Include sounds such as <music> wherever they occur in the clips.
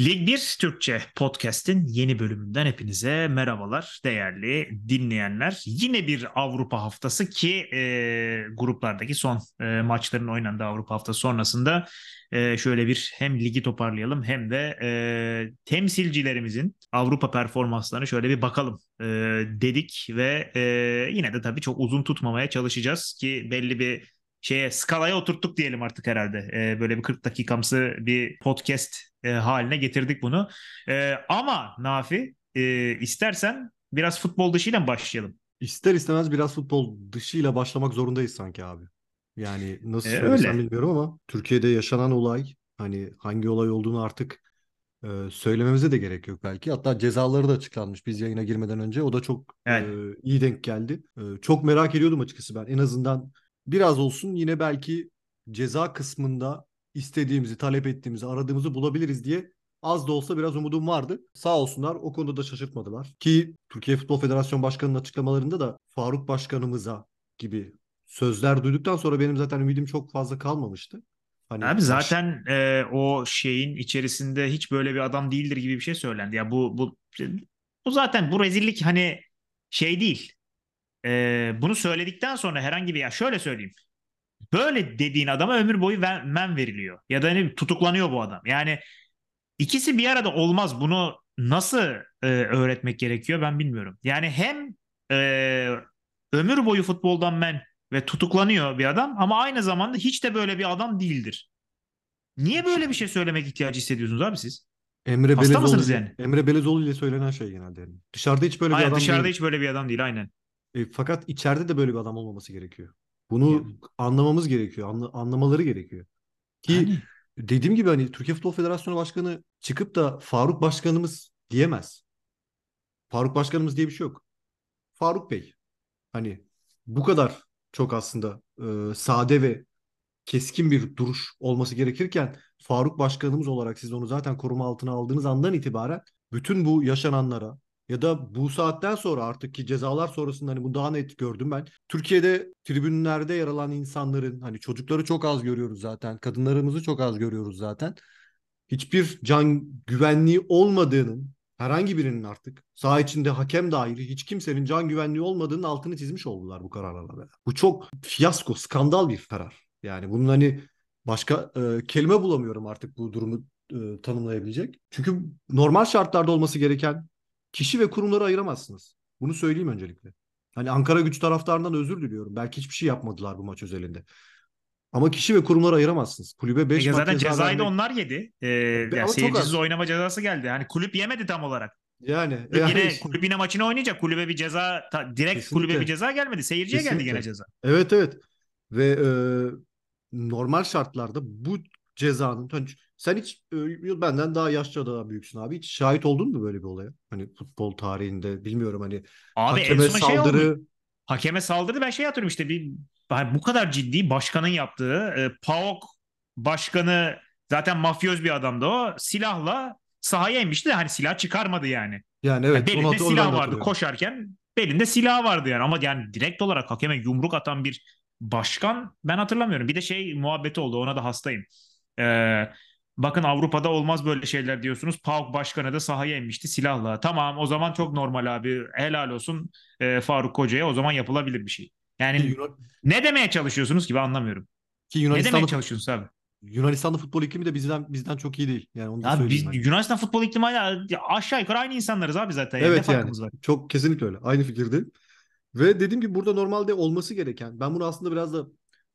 Lig 1 Türkçe podcast'in yeni bölümünden hepinize merhabalar değerli dinleyenler. Yine bir Avrupa haftası ki e, gruplardaki son e, maçların oynandığı Avrupa haftası sonrasında e, şöyle bir hem ligi toparlayalım hem de e, temsilcilerimizin Avrupa performanslarını şöyle bir bakalım e, dedik ve e, yine de tabii çok uzun tutmamaya çalışacağız ki belli bir şeye skalaya oturttuk diyelim artık herhalde. E, böyle bir 40 dakikamsı bir podcast e, haline getirdik bunu. E, ama Nafi e, istersen biraz futbol dışıyla mı başlayalım? İster istemez biraz futbol dışıyla başlamak zorundayız sanki abi. Yani nasıl E, söylesem öyle. bilmiyorum ama Türkiye'de yaşanan olay hani hangi olay olduğunu artık e, söylememize de gerek yok belki. Hatta cezaları da açıklanmış biz yayına girmeden önce. O da çok e, Evet. iyi denk geldi. E, çok merak ediyordum açıkçası ben. En azından biraz olsun yine belki ceza kısmında istediğimizi, talep ettiğimizi, aradığımızı bulabiliriz diye az da olsa biraz umudum vardı. Sağ olsunlar o konuda da şaşırtmadılar. Ki Türkiye Futbol Federasyonu Başkanı'nın açıklamalarında da Faruk Başkanımıza gibi sözler duyduktan sonra benim zaten ümidim çok fazla kalmamıştı. Hani Abi baş- zaten e, o şeyin içerisinde hiç böyle bir adam değildir gibi bir şey söylendi. Ya bu bu bu zaten bu rezillik hani şey değil. E, bunu söyledikten sonra herhangi bir ya şöyle söyleyeyim. Böyle dediğin adama ömür boyu ver- men veriliyor. Ya da hani tutuklanıyor bu adam. Yani ikisi bir arada olmaz. Bunu nasıl e, öğretmek gerekiyor ben bilmiyorum. Yani hem e, ömür boyu futboldan men ve tutuklanıyor bir adam ama aynı zamanda hiç de böyle bir adam değildir. Niye böyle bir şey söylemek ihtiyacı hissediyorsunuz abi siz? Emre Hasta Belezoğlu mısınız yani? Emre Belezoğlu ile söylenen şey genelde. yani. Dışarıda hiç böyle bir Aynen adam dışarıda değil. hiç böyle bir adam değil aynen. E, fakat içeride de böyle bir adam olmaması gerekiyor. Bunu Yani. anlamamız gerekiyor. anla- anlamaları gerekiyor. Ki Yani. dediğim gibi hani Türkiye Futbol Federasyonu Başkanı çıkıp da Faruk Başkanımız diyemez. Faruk Başkanımız diye bir şey yok. Faruk Bey. Hani bu kadar çok aslında e, sade ve keskin bir duruş olması gerekirken Faruk Başkanımız olarak siz onu zaten koruma altına aldığınız andan itibaren bütün bu yaşananlara ya da bu saatten sonra artık ki cezalar sonrasında hani bu daha net gördüm ben. Türkiye'de tribünlerde yer alan insanların hani çocukları çok az görüyoruz zaten. Kadınlarımızı çok az görüyoruz zaten. Hiçbir can güvenliği olmadığının herhangi birinin artık saha içinde hakem dahil hiç kimsenin can güvenliği olmadığının altını çizmiş oldular bu kararlarla. Bu çok fiyasko, skandal bir karar. Yani bunun hani başka e, kelime bulamıyorum artık bu durumu e, tanımlayabilecek. Çünkü normal şartlarda olması gereken kişi ve kurumları ayıramazsınız. Bunu söyleyeyim öncelikle. Hani Ankara güç taraftarından özür diliyorum. Belki hiçbir şey yapmadılar bu maç özelinde. Ama kişi ve kurumları ayıramazsınız. Kulübe 5 E maç zaten ceza cezayı da onlar yedi. Ee, yani seyircisiz oynama cezası geldi. Hani kulüp yemedi tam olarak. Yani, Kulüp yani yine, kulüp yine maçını oynayacak. Kulübe bir ceza ta- direkt Kesinlikle. kulübe bir ceza gelmedi. Seyirciye geldi Kesinlikle. gene ceza. Evet evet. Ve e, normal şartlarda bu cezanın hani sen hiç e, benden daha yaşça daha büyüksün abi. Hiç şahit oldun mu böyle bir olaya? Hani futbol tarihinde bilmiyorum hani Abi hakeme şey oldu. saldırı Hakeme saldırdı ben şey hatırlıyorum işte bir hani bu kadar ciddi başkanın yaptığı e, PAOK başkanı zaten mafyoz bir adamdı o. Silahla sahaya inmişti de hani silah çıkarmadı yani. yani Yani evet onu belinde silah vardı koşarken belinde silah vardı yani ama yani direkt olarak hakeme yumruk atan bir başkan ben hatırlamıyorum. Bir de şey muhabbeti oldu ona da hastayım. Ee, bakın Avrupa'da olmaz böyle şeyler diyorsunuz. PAOK başkanı da sahaya inmişti silahla. Tamam o zaman çok normal abi helal olsun e, Faruk Koca'ya o zaman yapılabilir bir şey. Yani Yunan- ne demeye çalışıyorsunuz ki ben anlamıyorum. ki Ne demeye çalışıyorsunuz abi? Yunanistan'da futbol iklimi de bizden bizden çok iyi değil. Yani onu da Abi biz hani. Yunanistan futbol iklimi ya aşağı yukarı aynı insanlarız abi zaten. Yani Evet yani var? çok kesinlikle öyle. Aynı fikirdeyim. Ve dediğim gibi burada normalde olması gereken ben bunu aslında biraz da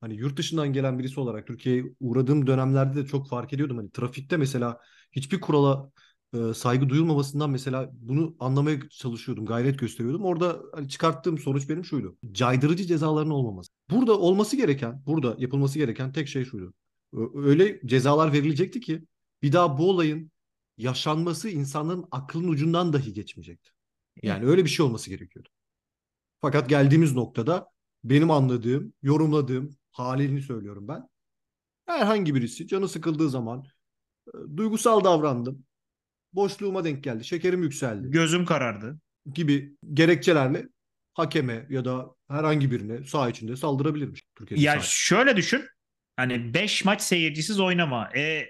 hani yurt dışından gelen birisi olarak Türkiye'ye uğradığım dönemlerde de çok fark ediyordum. Hani trafikte mesela hiçbir kurala e, saygı duyulmamasından mesela bunu anlamaya çalışıyordum, gayret gösteriyordum. Orada hani çıkarttığım sonuç benim şuydu. Caydırıcı cezaların olmaması. Burada olması gereken, burada yapılması gereken tek şey şuydu. Öyle cezalar verilecekti ki bir daha bu olayın yaşanması insanların aklının ucundan dahi geçmeyecekti. Yani öyle bir şey olması gerekiyordu. Fakat geldiğimiz noktada benim anladığım, yorumladığım halini söylüyorum ben. Herhangi birisi canı sıkıldığı zaman e, duygusal davrandım. Boşluğuma denk geldi. Şekerim yükseldi Gözüm karardı. gibi gerekçelerle hakeme ya da herhangi birine saha içinde saldırabilirmiş. Türkiye'de Ya saha. şöyle düşün. Hani 5 maç seyircisiz oynama. E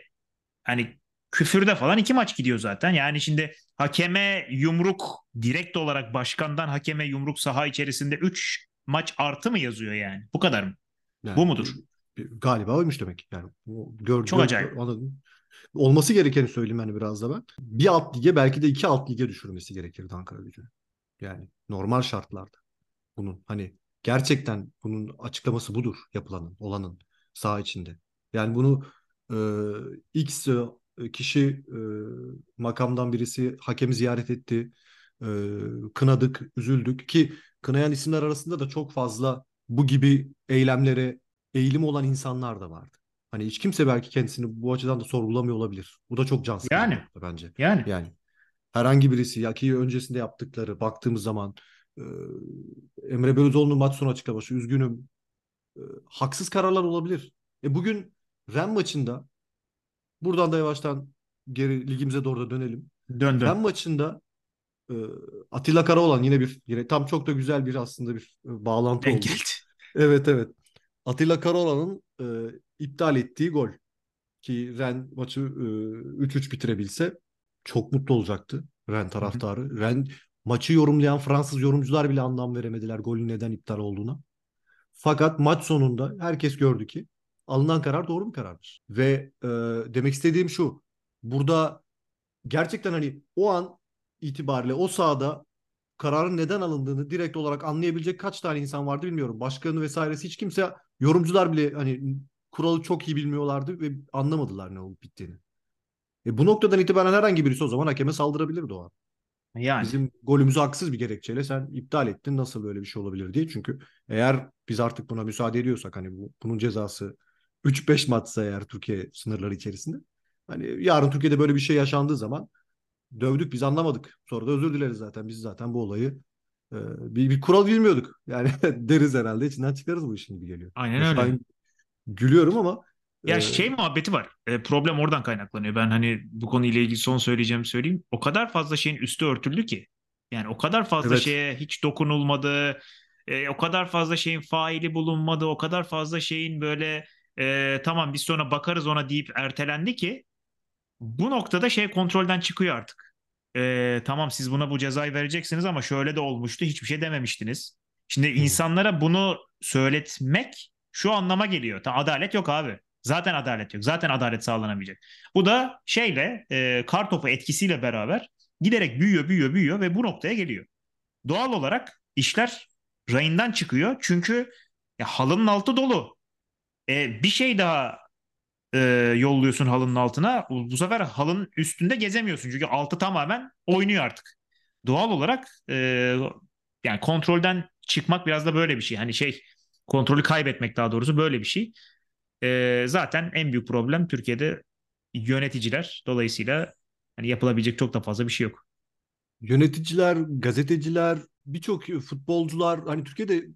hani küfürde falan iki maç gidiyor zaten. Yani şimdi hakeme yumruk direkt olarak başkandan hakeme yumruk saha içerisinde 3 maç artı mı yazıyor yani? Bu kadar mı? Yani, Bu mudur? Galiba oymuş demek. Yani gör, Çok gör, acayip. Anladım. Olması gerekeni söyleyeyim hani biraz da ben. Bir alt lige belki de iki alt lige düşürmesi gerekirdi Ankara gücünü. Yani normal şartlarda. Bunun hani gerçekten bunun açıklaması budur yapılanın, olanın saha içinde. Yani bunu e, X e, kişi e, makamdan birisi hakemi ziyaret etti. E, kınadık, üzüldük ki kınayan isimler arasında da çok fazla bu gibi eylemlere eğilim olan insanlar da vardı. Hani hiç kimse belki kendisini bu açıdan da sorgulamıyor olabilir. Bu da çok can sıkıcı Yani. bence. Yani. Yani herhangi birisi ya ki öncesinde yaptıkları baktığımız zaman e, Emre Belözoğlu'nun maç sonu açıklaması üzgünüm. E, haksız kararlar olabilir. E bugün Ren maçında buradan da yavaştan geri ligimize doğru da dönelim. Dön Ren maçında Atilla Karaoğlan yine bir yine tam çok da güzel bir aslında bir e, bağlantı Denk oldu. geldi. Evet evet. Atilla Karaoğlan'ın e, iptal ettiği gol ki Ren maçı e, 3-3 bitirebilse çok mutlu olacaktı Ren taraftarı. Ren maçı yorumlayan Fransız yorumcular bile anlam veremediler golün neden iptal olduğuna. Fakat maç sonunda herkes gördü ki alınan karar doğru bir karardır. Ve e, demek istediğim şu. Burada gerçekten hani o an itibariyle o sahada kararın neden alındığını direkt olarak anlayabilecek kaç tane insan vardı bilmiyorum. Başkanı vesairesi hiç kimse yorumcular bile hani kuralı çok iyi bilmiyorlardı ve anlamadılar ne olup bittiğini. E bu noktadan itibaren herhangi birisi o zaman hakeme saldırabilirdi o an. Yani. Bizim golümüzü haksız bir gerekçeyle sen iptal ettin nasıl böyle bir şey olabilir diye. Çünkü eğer biz artık buna müsaade ediyorsak hani bu, bunun cezası 3-5 maçsa eğer Türkiye sınırları içerisinde. Hani yarın Türkiye'de böyle bir şey yaşandığı zaman dövdük biz anlamadık. Sonra da özür dileriz zaten. Biz zaten bu olayı e, bir, bir kural bilmiyorduk. Yani <laughs> deriz herhalde içinden çıkarız bu işin gibi geliyor. Aynen öyle. an gülüyorum ama Ya e, şey muhabbeti var. E, problem oradan kaynaklanıyor. Ben hani bu konuyla ilgili son söyleyeceğimi söyleyeyim. O kadar fazla şeyin üstü örtüldü ki. Yani o kadar fazla Evet. şeye hiç dokunulmadı. E, o kadar fazla şeyin faili bulunmadı. O kadar fazla şeyin böyle e, tamam biz sonra bakarız ona deyip ertelendi ki bu noktada şey kontrolden çıkıyor artık. E, tamam siz buna bu cezayı vereceksiniz ama şöyle de olmuştu hiçbir şey dememiştiniz. Şimdi Hı. insanlara bunu söyletmek şu anlama geliyor. Ta adalet yok abi. Zaten adalet yok. Zaten adalet sağlanamayacak. Bu da şeyle e, kar topu etkisiyle beraber giderek büyüyor, büyüyor, büyüyor ve bu noktaya geliyor. Doğal olarak işler rayından çıkıyor. Çünkü ya, halının altı dolu. E, bir şey daha e, yolluyorsun halının altına. Bu, sefer halının üstünde gezemiyorsun. Çünkü altı tamamen oynuyor artık. Doğal olarak e, yani kontrolden çıkmak biraz da böyle bir şey. Hani şey kontrolü kaybetmek daha doğrusu böyle bir şey. E, zaten en büyük problem Türkiye'de yöneticiler. Dolayısıyla hani yapılabilecek çok da fazla bir şey yok. yöneticiler, gazeteciler, birçok futbolcular hani Türkiye'de e,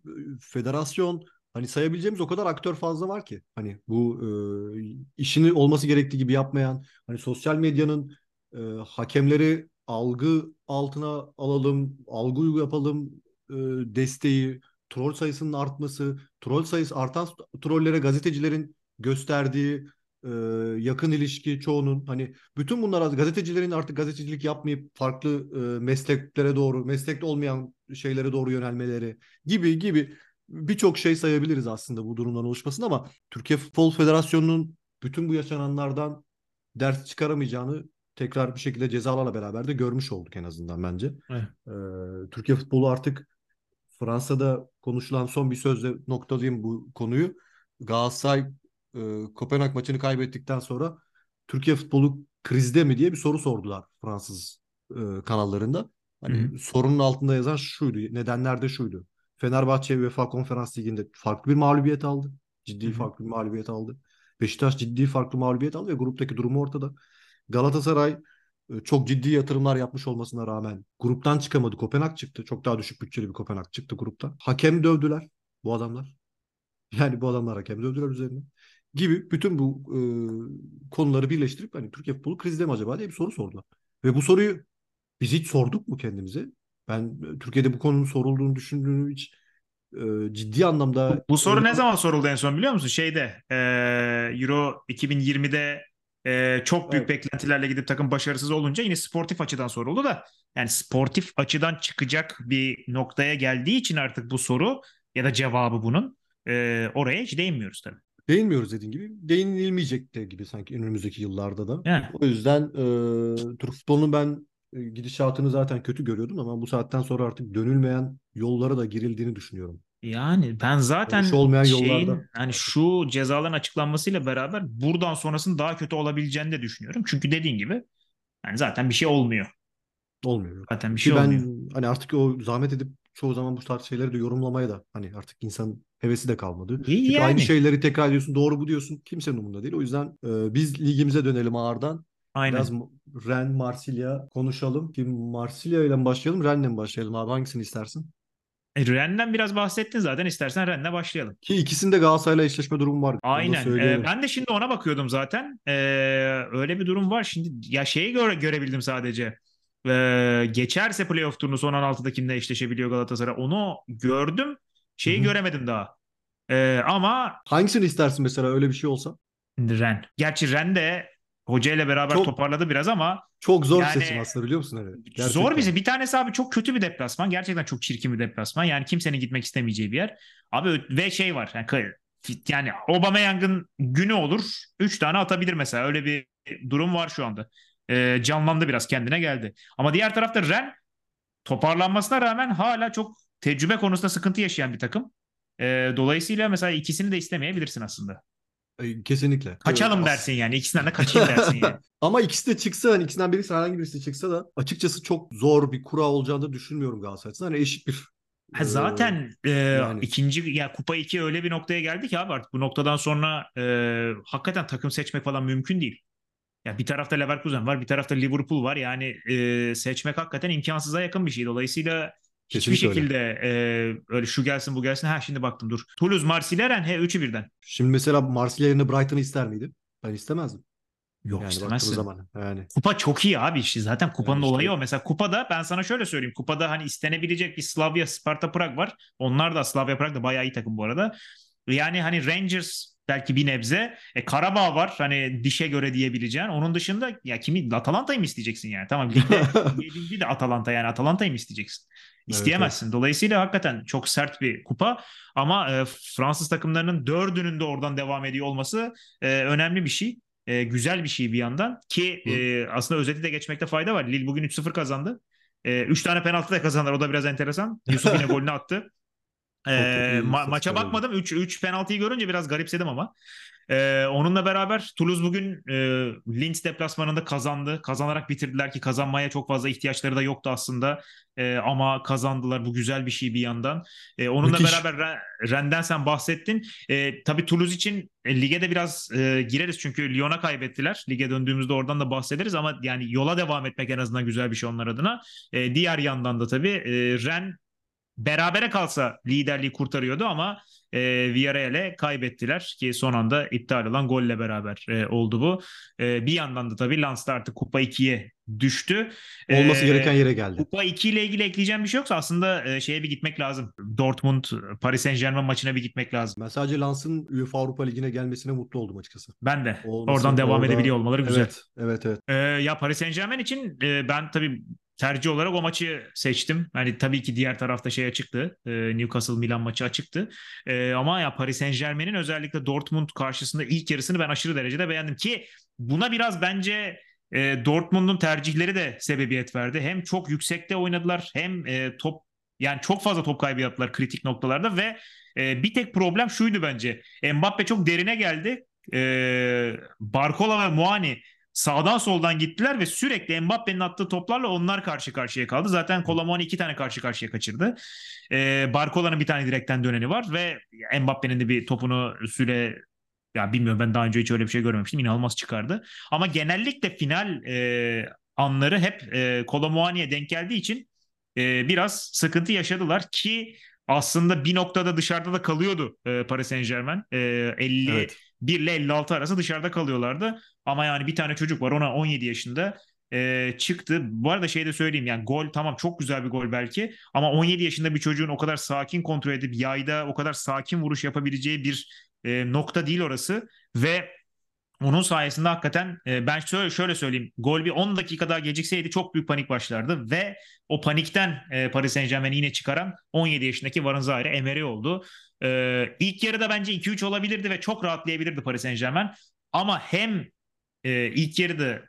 federasyon hani sayabileceğimiz o kadar aktör fazla var ki. Hani bu e, işini olması gerektiği gibi yapmayan hani sosyal medyanın e, hakemleri algı altına alalım, algı yapalım e, desteği, troll sayısının artması, troll sayısı artan trollere gazetecilerin gösterdiği e, yakın ilişki çoğunun hani bütün bunlar gazetecilerin artık gazetecilik yapmayıp farklı e, mesleklere doğru, meslekte olmayan şeylere doğru yönelmeleri gibi gibi birçok şey sayabiliriz aslında bu durumdan oluşmasını ama Türkiye Futbol Federasyonu'nun bütün bu yaşananlardan ders çıkaramayacağını tekrar bir şekilde cezalarla beraber de görmüş olduk en azından bence. Evet. Ee, Türkiye futbolu artık Fransa'da konuşulan son bir sözle noktalayayım bu konuyu. Galatasaray e, Kopenhag maçını kaybettikten sonra Türkiye futbolu krizde mi diye bir soru sordular Fransız e, kanallarında. Hani Hı hı. sorunun altında yazan şuydu, nedenler de şuydu. Fenerbahçe UEFA Konferans Ligi'nde farklı bir mağlubiyet aldı. Ciddi Hı hı. farklı bir mağlubiyet aldı. Beşiktaş ciddi farklı mağlubiyet aldı ve gruptaki durumu ortada. Galatasaray e, çok ciddi yatırımlar yapmış olmasına rağmen gruptan çıkamadı. Kopenhag çıktı. Çok daha düşük bütçeli bir Kopenhag çıktı gruptan. Hakem dövdüler bu adamlar. <laughs> Yani bu adamlar hakem dövdüler üzerine. Gibi bütün bu e, konuları birleştirip hani Türkiye futbolu krizde mi acaba diye bir soru sordular. Ve bu soruyu biz hiç sorduk mu kendimize? Ben e, Türkiye'de bu konunun sorulduğunu düşündüğünü hiç e, ciddi anlamda Bu soru ne zaman soruldu en son biliyor musun? Şeyde e, Euro 2020'de Ee, çok büyük Evet. beklentilerle gidip takım başarısız olunca yine sportif açıdan soruldu da yani sportif açıdan çıkacak bir noktaya geldiği için artık bu soru ya da cevabı bunun e, oraya hiç değinmiyoruz tabii. Değinmiyoruz dediğin gibi. Değinilmeyecek de gibi sanki önümüzdeki yıllarda da. Yani. O yüzden e, Türk futbolunun ben e, gidişatını zaten kötü görüyordum ama bu saatten sonra artık dönülmeyen yollara da girildiğini düşünüyorum. Yani ben zaten Dönüş olmayan şeyin yollarda. hani şu cezaların açıklanmasıyla beraber buradan sonrasının daha kötü olabileceğini de düşünüyorum. Çünkü dediğin gibi yani zaten bir şey olmuyor. Olmuyor. Zaten bir Ki şey ben olmuyor. hani artık o zahmet edip çoğu zaman bu tarz şeyleri de yorumlamaya da hani artık insan hevesi de kalmadı. İyi Çünkü aynı yani. şeyleri tekrar ediyorsun, doğru bu diyorsun. Kimsenin umurunda değil. O yüzden e, biz ligimize dönelim ağırdan. Aynen. Biraz Ren, Marsilya konuşalım. Kim Marsilya ile mi başlayalım, Ren'le mi başlayalım abi? Hangisini istersin? E, Rennes'den biraz bahsettin zaten. İstersen Rennes'le başlayalım. Ki ikisinde Galatasaray'la eşleşme durumu var. Aynen. Ee, ben de şimdi ona bakıyordum zaten. Ee, öyle bir durum var. Şimdi ya şeyi göre, görebildim sadece. Ee, geçerse playoff turunu son 16'da kimle eşleşebiliyor Galatasaray. Onu gördüm. Şeyi Hı hı. göremedim daha. Ee, ama Hangisini istersin mesela öyle bir şey olsa? Ren. Gerçi Ren de hoca ile beraber Çok- toparladı biraz ama Çok zor Yani- bir seçim aslında biliyor musun? Hani? zor bize. Bir tanesi abi çok kötü bir deplasman. Gerçekten çok çirkin bir deplasman. Yani kimsenin gitmek istemeyeceği bir yer. Abi ve şey var. Yani, yani Aubameyang'ın günü olur. 3 tane atabilir mesela. Öyle bir durum var şu anda. Ee, canlandı biraz kendine geldi. Ama diğer tarafta Ren toparlanmasına rağmen hala çok tecrübe konusunda sıkıntı yaşayan bir takım. Ee, dolayısıyla mesela ikisini de istemeyebilirsin aslında. Kesinlikle. Kaçalım Evet, dersin yani. İkisinden de kaçayım <laughs> dersin yani. Ama ikisi de çıksa hani ikisinden birisi herhangi birisi çıksa da açıkçası çok zor bir kura olacağını da düşünmüyorum Galatasaray açısından. Hani eşit bir Ha, e, zaten e, yani. ikinci ya Kupa 2 öyle bir noktaya geldi ki abi artık bu noktadan sonra e, hakikaten takım seçmek falan mümkün değil. Ya bir tarafta Leverkusen var, bir tarafta Liverpool var. Yani e, seçmek hakikaten imkansıza yakın bir şey. Dolayısıyla hiçbir Kesinlikle öyle. şekilde e, öyle şu gelsin bu gelsin. Ha şimdi baktım dur. Toulouse, Marsilya, Rennes he üçü birden. Şimdi mesela Marsilya yerine Brighton'ı ister miydi? Ben istemezdim. Yok yani istemezsin. zaman. Yani Kupa çok iyi abi işte zaten kupanın Yani işte- olayı o. Mesela kupada ben sana şöyle söyleyeyim. Kupada hani istenebilecek bir Slavia, Sparta Prag var. Onlar da Slavia Prag da bayağı iyi takım bu arada. Yani hani Rangers belki bir nebze. E, Karabağ var hani dişe göre diyebileceğin. Onun dışında ya kimi Atalanta'yı mı isteyeceksin yani? Tamam ligde <laughs> yedinci de Atalanta yani Atalanta'yı mı isteyeceksin? İsteyemezsin. Dolayısıyla hakikaten çok sert bir kupa ama e, Fransız takımlarının dördünün de oradan devam ediyor olması e, önemli bir şey. E, güzel bir şey bir yandan ki Hı. e, aslında özeti de geçmekte fayda var. Lille bugün 3-0 kazandı. 3 tane penaltı da kazandılar. O da biraz enteresan. <laughs> Yusuf yine golünü attı. E, ma- maça bakmadım. 3 3 penaltıyı görünce biraz garipsedim ama. E, onunla beraber Toulouse bugün e, Linz deplasmanında kazandı. Kazanarak bitirdiler ki kazanmaya çok fazla ihtiyaçları da yoktu aslında. E, ama kazandılar. Bu güzel bir şey bir yandan. E, onunla Müthiş. beraber Ren- Rennes'den sen bahsettin. E, tabii Toulouse için e, lige de biraz e, gireriz çünkü Lyon'a kaybettiler. Lige döndüğümüzde oradan da bahsederiz ama yani yola devam etmek en azından güzel bir şey onlar adına. E, diğer yandan da tabii e, Ren berabere kalsa liderliği kurtarıyordu ama e, Villarreal'e kaybettiler ki son anda iptal olan golle beraber e, oldu bu. E, bir yandan da tabii Lens artık Kupa 2'ye düştü. olması E, gereken yere geldi. Kupa 2 ile ilgili ekleyeceğim bir şey yoksa aslında e, şeye bir gitmek lazım. Dortmund Paris Saint-Germain maçına bir gitmek lazım. Ben sadece Lens'ın UEFA Avrupa Ligi'ne gelmesine mutlu oldum açıkçası. Ben de. Olması- Oradan devam orada- edebiliyor olmaları güzel. Evet, evet, evet. Ee, ya Paris Saint-Germain için e, ben tabii tercih olarak o maçı seçtim. Hani tabii ki diğer tarafta şey açıktı. E, Newcastle Milan maçı açıktı. E, ama ya Paris Saint-Germain'in özellikle Dortmund karşısında ilk yarısını ben aşırı derecede beğendim ki buna biraz bence e, Dortmund'un tercihleri de sebebiyet verdi. Hem çok yüksekte oynadılar hem e, top yani çok fazla top kaybı yaptılar kritik noktalarda ve e, bir tek problem şuydu bence. Mbappe çok derine geldi. E, Barcola ve Muani sağdan soldan gittiler ve sürekli Mbappe'nin attığı toplarla onlar karşı karşıya kaldı. Zaten Colomani iki tane karşı karşıya kaçırdı. Ee, Barcola'nın bir tane direkten döneni var ve Mbappe'nin de bir topunu süre ya bilmiyorum ben daha önce hiç öyle bir şey görmemiştim. İnanılmaz çıkardı. Ama genellikle final e, anları hep e, Colomani'ye denk geldiği için e, biraz sıkıntı yaşadılar ki aslında bir noktada dışarıda da kalıyordu e, Paris Saint Germain. E, 50 Evet. 1 ile 56 arası dışarıda kalıyorlardı. Ama yani bir tane çocuk var ona 17 yaşında e, çıktı. Bu arada şey de söyleyeyim yani gol tamam çok güzel bir gol belki ama 17 yaşında bir çocuğun o kadar sakin kontrol edip yayda o kadar sakin vuruş yapabileceği bir e, nokta değil orası ve onun sayesinde hakikaten e, ben şöyle, şöyle söyleyeyim. Gol bir 10 dakika daha gecikseydi çok büyük panik başlardı ve o panikten e, Paris Saint Germain'i yine çıkaran 17 yaşındaki Varın Zahir'e Emery oldu. E, ilk yarıda bence 2-3 olabilirdi ve çok rahatlayabilirdi Paris Saint Germain. Ama hem e, ilk yarıda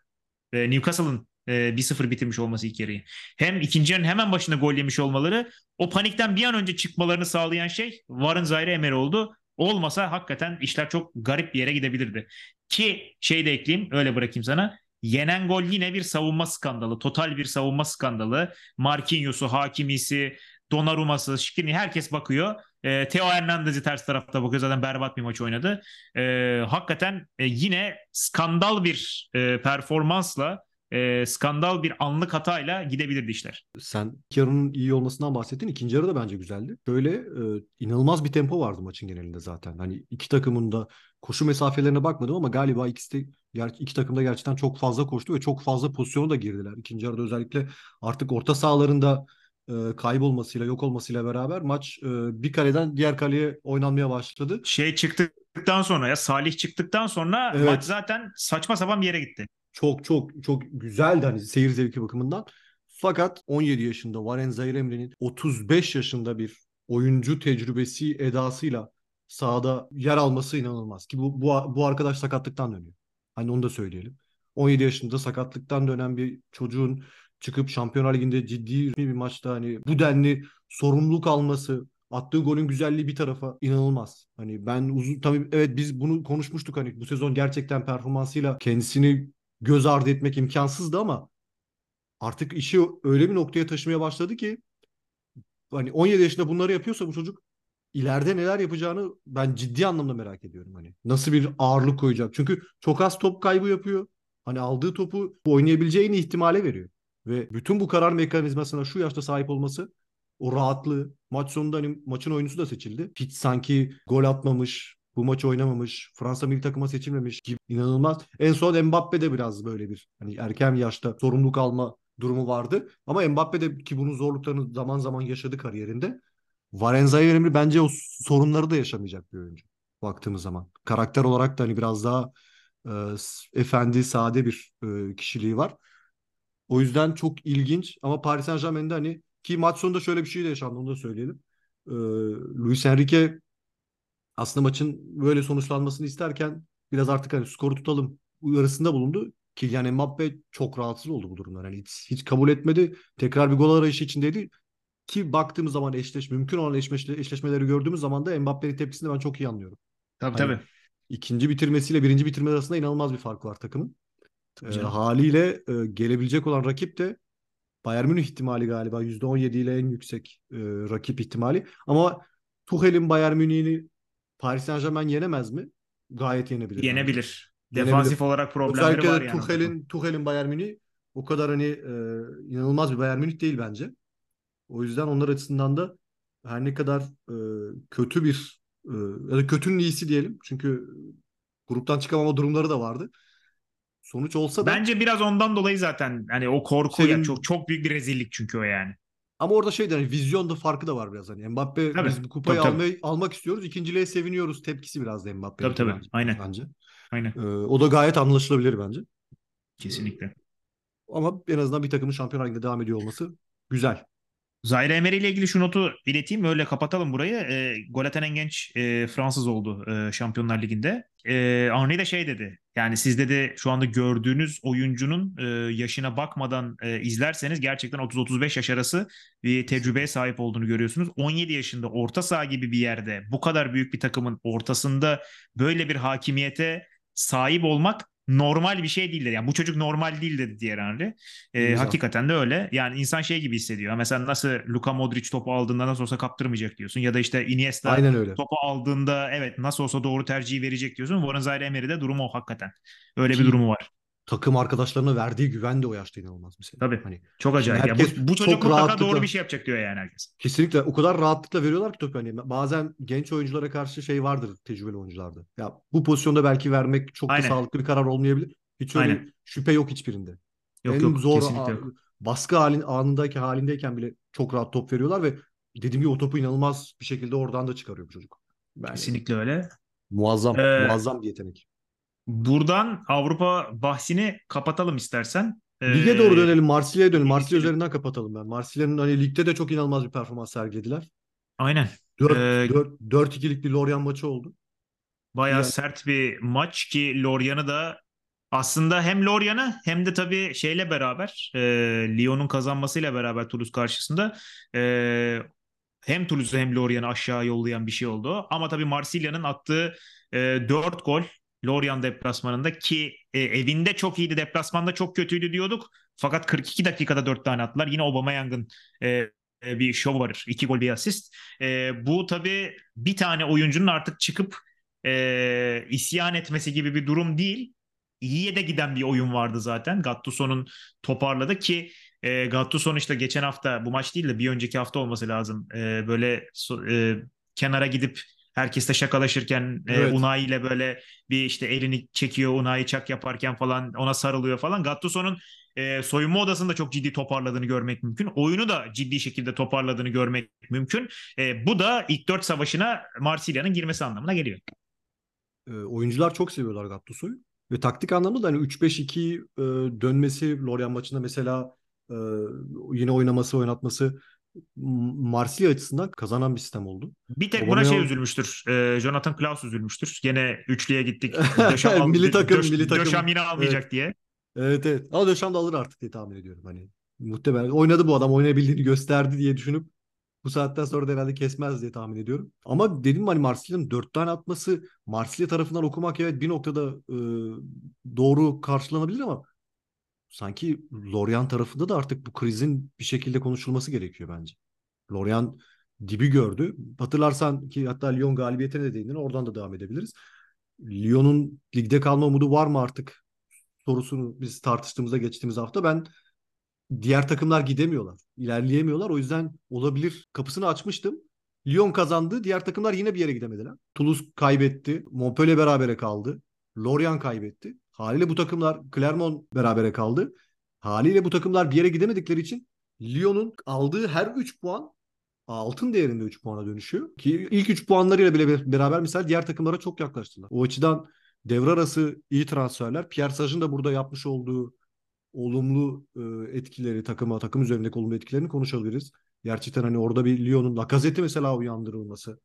e, Newcastle'ın e, 1-0 bitirmiş olması ilk yarıyı. Hem ikinci yarının hemen başında gol yemiş olmaları o panikten bir an önce çıkmalarını sağlayan şey Varın Zahir'e Emery oldu. Olmasa hakikaten işler çok garip bir yere gidebilirdi. Ki şey de ekleyeyim öyle bırakayım sana. Yenen gol yine bir savunma skandalı. Total bir savunma skandalı. Marquinhos'u, Hakimi'si, Donnarumma'sı, Şikrini herkes bakıyor. E, Theo Hernandez'i ters tarafta bakıyor. Zaten berbat bir maç oynadı. E, hakikaten e, yine skandal bir e, performansla e, skandal bir anlık hatayla gidebilirdi işler. Sen yarının iyi olmasından bahsettin. İkinci yarı da bence güzeldi. Böyle e, inanılmaz bir tempo vardı maçın genelinde zaten. Hani iki takımın da koşu mesafelerine bakmadım ama galiba ikisi de iki takım da gerçekten çok fazla koştu ve çok fazla pozisyona da girdiler. İkinci yarıda özellikle artık orta sahalarında e, kaybolmasıyla, yok olmasıyla beraber maç e, bir kaleden diğer kaleye oynanmaya başladı. Şey çıktıktan sonra ya Salih çıktıktan sonra evet. maç zaten saçma sapan bir yere gitti çok çok çok güzeldi hani seyir zevki bakımından. Fakat 17 yaşında Varen Zayremri'nin 35 yaşında bir oyuncu tecrübesi edasıyla sahada yer alması inanılmaz. Ki bu, bu, bu arkadaş sakatlıktan dönüyor. Hani onu da söyleyelim. 17 yaşında sakatlıktan dönen bir çocuğun çıkıp Şampiyonlar Ligi'nde ciddi bir maçta hani bu denli sorumluluk alması, attığı golün güzelliği bir tarafa inanılmaz. Hani ben uzun tabii evet biz bunu konuşmuştuk hani bu sezon gerçekten performansıyla kendisini göz ardı etmek imkansızdı ama artık işi öyle bir noktaya taşımaya başladı ki hani 17 yaşında bunları yapıyorsa bu çocuk ileride neler yapacağını ben ciddi anlamda merak ediyorum hani. Nasıl bir ağırlık koyacak? Çünkü çok az top kaybı yapıyor. Hani aldığı topu oynayabileceğini ihtimale veriyor. Ve bütün bu karar mekanizmasına şu yaşta sahip olması o rahatlığı maç sonunda hani maçın oyuncusu da seçildi. Hiç sanki gol atmamış, bu maçı oynamamış, Fransa milli takıma seçilmemiş gibi inanılmaz. En son Mbappe de biraz böyle bir hani erken yaşta sorumluluk alma durumu vardı. Ama Mbappe de ki bunun zorluklarını zaman zaman yaşadı kariyerinde. Varenza'ya önemli bence o sorunları da yaşamayacak bir oyuncu baktığımız zaman. Karakter olarak da hani biraz daha e, efendi, sade bir e, kişiliği var. O yüzden çok ilginç ama Paris Saint Germain'de hani ki maç sonunda şöyle bir şey de yaşandı onu da söyleyelim. E, Luis Enrique aslında maçın böyle sonuçlanmasını isterken biraz artık hani skoru tutalım uyarısında bulundu. Kylian Mbappe çok rahatsız oldu bu durumdan. Yani hiç, hiç kabul etmedi. Tekrar bir gol arayışı içindeydi. Ki baktığımız zaman eşleşme, mümkün olan eşleşme, eşleşmeleri gördüğümüz zaman da Mbappe'nin tepkisini ben çok iyi anlıyorum. Tabii hani tabii. İkinci bitirmesiyle birinci bitirme arasında inanılmaz bir fark var takımın. E, haliyle e, gelebilecek olan rakip de Bayern Münih ihtimali galiba %17 ile en yüksek e, rakip ihtimali. Ama Tuchel'in Bayern Münih'ini Paris Saint Germain yenemez mi? Gayet yenebilir. Yenebilir. Yani. Defansif olarak problemleri Özellikle var yani. Tuchel'in, Tuchel'in Bayern Münih o kadar hani e, inanılmaz bir Bayern Münih değil bence. O yüzden onlar açısından da her ne kadar e, kötü bir e, ya da kötünün iyisi diyelim. Çünkü gruptan çıkamama durumları da vardı. Sonuç olsa da Bence biraz ondan dolayı zaten hani o korku senin, ya çok çok büyük bir rezillik çünkü o yani. Ama orada şey hani vizyon da farkı da var biraz hani. Mbappe tabii, biz bu kupayı tabii, almayı, tabii. almak istiyoruz. İkinciliğe seviniyoruz tepkisi biraz da Mbappe. Tabii tabii. Bence. Aynen. Bence. Aynen. Ee, o da gayet anlaşılabilir bence. Kesinlikle. Ama en azından bir takımın Ligi'nde devam ediyor olması güzel. Zaire Emery ile ilgili şu notu ileteyim. Öyle kapatalım burayı. E, gol atan en genç e, Fransız oldu e, Şampiyonlar Ligi'nde. E, Henry de şey dedi. Yani siz dedi şu anda gördüğünüz oyuncunun e, yaşına bakmadan e, izlerseniz gerçekten 30-35 yaş arası bir tecrübeye sahip olduğunu görüyorsunuz. 17 yaşında orta saha gibi bir yerde bu kadar büyük bir takımın ortasında böyle bir hakimiyete sahip olmak normal bir şey değildir. Yani bu çocuk normal değil dedi diğer Henry. E, hakikaten de öyle. Yani insan şey gibi hissediyor. Mesela nasıl Luka Modric topu aldığında nasıl olsa kaptırmayacak diyorsun. Ya da işte Iniesta Aynen öyle. topu aldığında evet nasıl olsa doğru tercihi verecek diyorsun. Warren Zaire Emery'de durumu o hakikaten. Öyle Ki, bir durumu var takım arkadaşlarına verdiği güven de o yaşta inanılmaz mesela. Tabii. Hani çok acayip. Herkes ya bu, bu çocuk mutlaka doğru bir şey yapacak diyor yani herkes. Kesinlikle. O kadar rahatlıkla veriyorlar ki topu. Hani bazen genç oyunculara karşı şey vardır tecrübeli oyuncularda. Ya bu pozisyonda belki vermek çok da sağlıklı bir karar olmayabilir. Hiç öyle Aynen. şüphe yok hiçbirinde. Yok, en yok, zor a- yok. baskı halin, anındaki halindeyken bile çok rahat top veriyorlar ve dediğim gibi o topu inanılmaz bir şekilde oradan da çıkarıyor bu çocuk. Yani, kesinlikle öyle. Muazzam, ee, muazzam bir yetenek. Buradan Avrupa bahsini kapatalım istersen. Lige doğru Ee, dönelim. Marsilya'ya dönelim. Marsilya üzerinden kapatalım ben. Marsilya'nın hani ligde de çok inanılmaz bir performans sergilediler. aynen. 4 Ee, 4 4-2'lik bir Lorient maçı oldu. Bayağı Yani sert bir maç ki Lorient'ı da aslında hem Lorient'ı hem de tabii şeyle beraber e, Lyon'un kazanmasıyla beraber Toulouse karşısında e, hem Toulouse'u hem Lorient'ı aşağı yollayan bir şey oldu. Ama tabii Marsilya'nın attığı e, 4 gol Lorient deplasmanında ki e, evinde çok iyiydi, deplasmanda çok kötüydü diyorduk. Fakat 42 dakikada 4 tane attılar. Yine Aubameyang'ın e, e, bir şov var. 2 gol bir asist. E, bu tabii bir tane oyuncunun artık çıkıp e, isyan etmesi gibi bir durum değil. İyiye de giden bir oyun vardı zaten. Gattuso'nun toparladı ki e, Gattuso'nun işte geçen hafta bu maç değil de bir önceki hafta olması lazım. E, böyle e, kenara gidip herkesle şakalaşırken e, evet. Unai ile böyle bir işte elini çekiyor Unai çak yaparken falan ona sarılıyor falan. Gattuso'nun e, soyunma odasında çok ciddi toparladığını görmek mümkün. Oyunu da ciddi şekilde toparladığını görmek mümkün. E, bu da ilk dört savaşına Marsilya'nın girmesi anlamına geliyor. E, oyuncular çok seviyorlar Gattuso'yu. Ve taktik anlamda da hani 3-5-2 e, dönmesi Lorient maçında mesela e, yine oynaması, oynatması Marsilya açısından kazanan bir sistem oldu. Bir tek buna şey üzülmüştür. E, Jonathan Klaus üzülmüştür. Gene üçlüye gittik. <laughs> Döşam, al- milli takım, Döş- milli takım. Döşam yine almayacak Evet. diye. Evet evet. Ama Döşam da alır artık diye tahmin ediyorum. Hani muhtemelen oynadı bu adam oynayabildiğini gösterdi diye düşünüp bu saatten sonra da herhalde kesmez diye tahmin ediyorum. Ama dedim hani Marsilya'nın dört tane atması Marsilya tarafından okumak evet bir noktada e, doğru karşılanabilir ama sanki Lorient tarafında da artık bu krizin bir şekilde konuşulması gerekiyor bence. Lorient dibi gördü. Hatırlarsan ki hatta Lyon galibiyetine de değindin. Oradan da devam edebiliriz. Lyon'un ligde kalma umudu var mı artık sorusunu biz tartıştığımızda geçtiğimiz hafta ben diğer takımlar gidemiyorlar. ilerleyemiyorlar. O yüzden olabilir kapısını açmıştım. Lyon kazandı. Diğer takımlar yine bir yere gidemediler. Toulouse kaybetti. Montpellier berabere kaldı. Lorient kaybetti. Haliyle bu takımlar Clermont berabere kaldı. Haliyle bu takımlar bir yere gidemedikleri için Lyon'un aldığı her 3 puan altın değerinde 3 puana dönüşüyor. Ki ilk 3 puanlarıyla bile beraber mesela diğer takımlara çok yaklaştılar. O açıdan devre arası iyi transferler. Pierre Sage'ın da burada yapmış olduğu olumlu e, etkileri takıma, takım üzerindeki olumlu etkilerini konuşabiliriz. Gerçekten hani orada bir Lyon'un Lacazette'i mesela uyandırılması.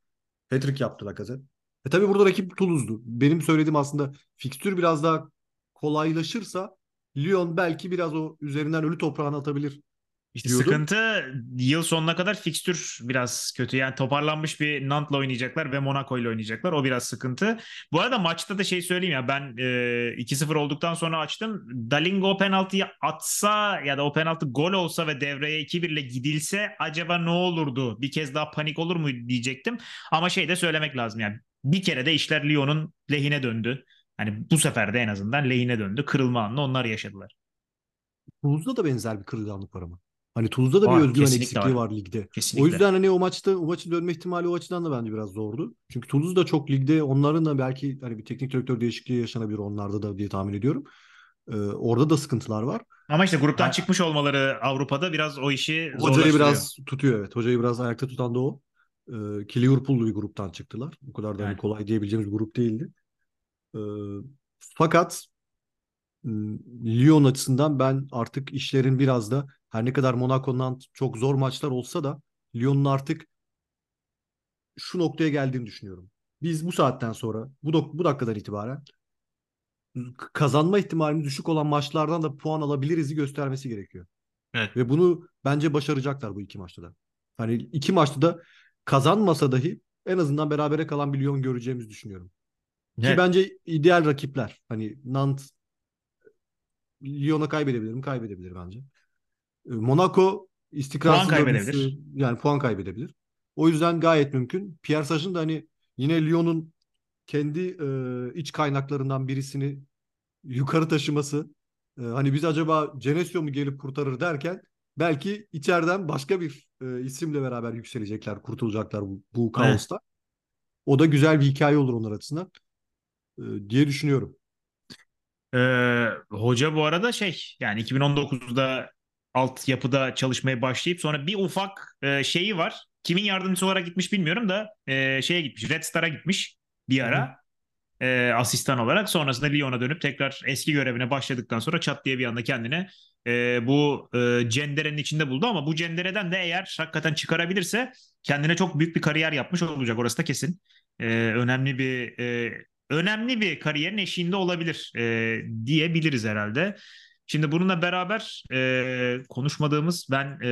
Hat-trick yaptı Lacazette. E tabii burada rakip Toulouse'du. Benim söylediğim aslında fikstür biraz daha kolaylaşırsa Lyon belki biraz o üzerinden ölü toprağını atabilir İşte diyordum. sıkıntı yıl sonuna kadar fikstür biraz kötü. Yani toparlanmış bir Nantes'la oynayacaklar ve Monaco ile oynayacaklar. O biraz sıkıntı. Bu arada maçta da şey söyleyeyim ya ben e, 2-0 olduktan sonra açtım. Dalingo penaltıyı atsa ya da o penaltı gol olsa ve devreye 2-1 ile gidilse acaba ne olurdu? Bir kez daha panik olur mu diyecektim. Ama şey de söylemek lazım yani bir kere de işler Lyon'un lehine döndü. Hani bu sefer de en azından lehine döndü. Kırılma anını onlar yaşadılar. Toulouse'da da benzer bir kırılganlık var ama. Hani Toulouse'da da Var, bir özgüven eksikliği var. var ligde. Kesinlikle. O yüzden hani o maçta o maçın dönme ihtimali o açıdan da bence biraz zordu. Çünkü Toulouse da çok ligde onların da belki hani bir teknik direktör değişikliği yaşanabilir onlarda da diye tahmin ediyorum. Ee, orada da sıkıntılar var. Ama işte gruptan Ha- çıkmış olmaları Avrupa'da biraz o işi Hocayı zorlaştırıyor. biraz tutuyor evet. Hocayı biraz ayakta tutan da o. Ee, ki Liverpool'lu bir gruptan çıktılar. Bu kadar da hani Yani. kolay diyebileceğimiz bir grup değildi. Ee, fakat Lyon açısından ben artık işlerin biraz da her ne kadar Monaco'ndan çok zor maçlar olsa da Lyon'un artık şu noktaya geldiğini düşünüyorum. Biz bu saatten sonra bu, dok- bu dakikadan itibaren k- kazanma ihtimalimiz düşük olan maçlardan da puan alabiliriz'i göstermesi gerekiyor. Evet. Ve bunu bence başaracaklar bu iki maçta da. Hani iki maçta da kazanmasa dahi en azından berabere kalan bir Lyon göreceğimizi düşünüyorum. Ki Evet. bence ideal rakipler. Hani Nantes Lyon'a kaybedebilir mi? Kaybedebilir bence. E, Monaco istikrarsız Puan kaybedebilir. yani puan kaybedebilir. O yüzden gayet mümkün. Pierre Sage'ın da hani yine Lyon'un kendi e, iç kaynaklarından birisini yukarı taşıması e, hani biz acaba Genesio mu gelip kurtarır derken belki içeriden başka bir e, isimle beraber yükselecekler, kurtulacaklar bu, bu kaosta. O da güzel bir hikaye olur onlar açısından diye düşünüyorum. Ee, hoca bu arada şey yani 2019'da altyapıda çalışmaya başlayıp sonra bir ufak e, şeyi var. Kimin yardımcısı olarak gitmiş bilmiyorum da e, şeye gitmiş. Red Star'a gitmiş bir hı. ara. e, asistan olarak. Sonrasında Lyon'a dönüp tekrar eski görevine başladıktan sonra çat diye bir anda kendine e, bu e, cenderenin içinde buldu ama bu cendereden de eğer hakikaten çıkarabilirse kendine çok büyük bir kariyer yapmış olacak. Orası da kesin. E, önemli bir e, önemli bir kariyerin eşiğinde olabilir e, diyebiliriz herhalde. Şimdi bununla beraber e, konuşmadığımız ben e,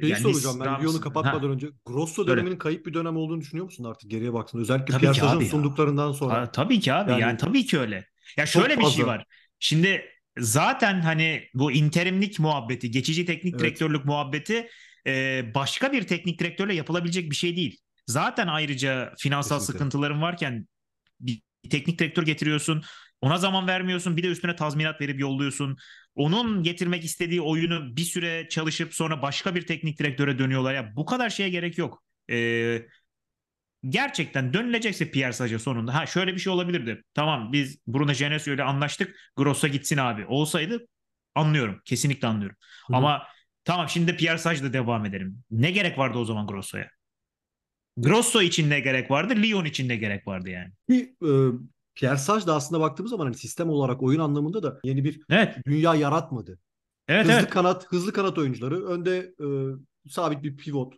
Şeyi yani soracağım ben Rams- Lyon'u kapatmadan Ha, önce. Grosso döneminin kayıp bir dönem olduğunu düşünüyor musun artık geriye baktığında? Özellikle Tabii ya. sunduklarından sonra. Ta- tabii ki abi yani, Yani tabii ki öyle. Ya şöyle bir şey var. Şimdi zaten hani bu interimlik muhabbeti, geçici teknik Evet. direktörlük muhabbeti e, başka bir teknik direktörle yapılabilecek bir şey değil. Zaten ayrıca finansal Kesinlikle. sıkıntıların varken bir teknik direktör getiriyorsun. Ona zaman vermiyorsun. Bir de üstüne tazminat verip yolluyorsun. Onun getirmek istediği oyunu bir süre çalışıp sonra başka bir teknik direktöre dönüyorlar. Ya bu kadar şeye gerek yok. Ee, gerçekten dönülecekse Pierre Sage sonunda. Ha şöyle bir şey olabilirdi. Tamam biz Bruno Genesio ile anlaştık. Gross'a gitsin abi. Olsaydı anlıyorum. Kesinlikle anlıyorum. Hı hı. Ama tamam şimdi de Pierre Sage'la devam edelim. Ne gerek vardı o zaman Grosso'ya? Grosso için ne gerek vardı? Lyon için ne gerek vardı yani? Bir, e, Pierre Sage da aslında baktığımız zaman hani sistem olarak oyun anlamında da yeni bir Evet. dünya yaratmadı. Evet hızlı evet. kanat, hızlı kanat oyuncuları, önde e, sabit bir pivot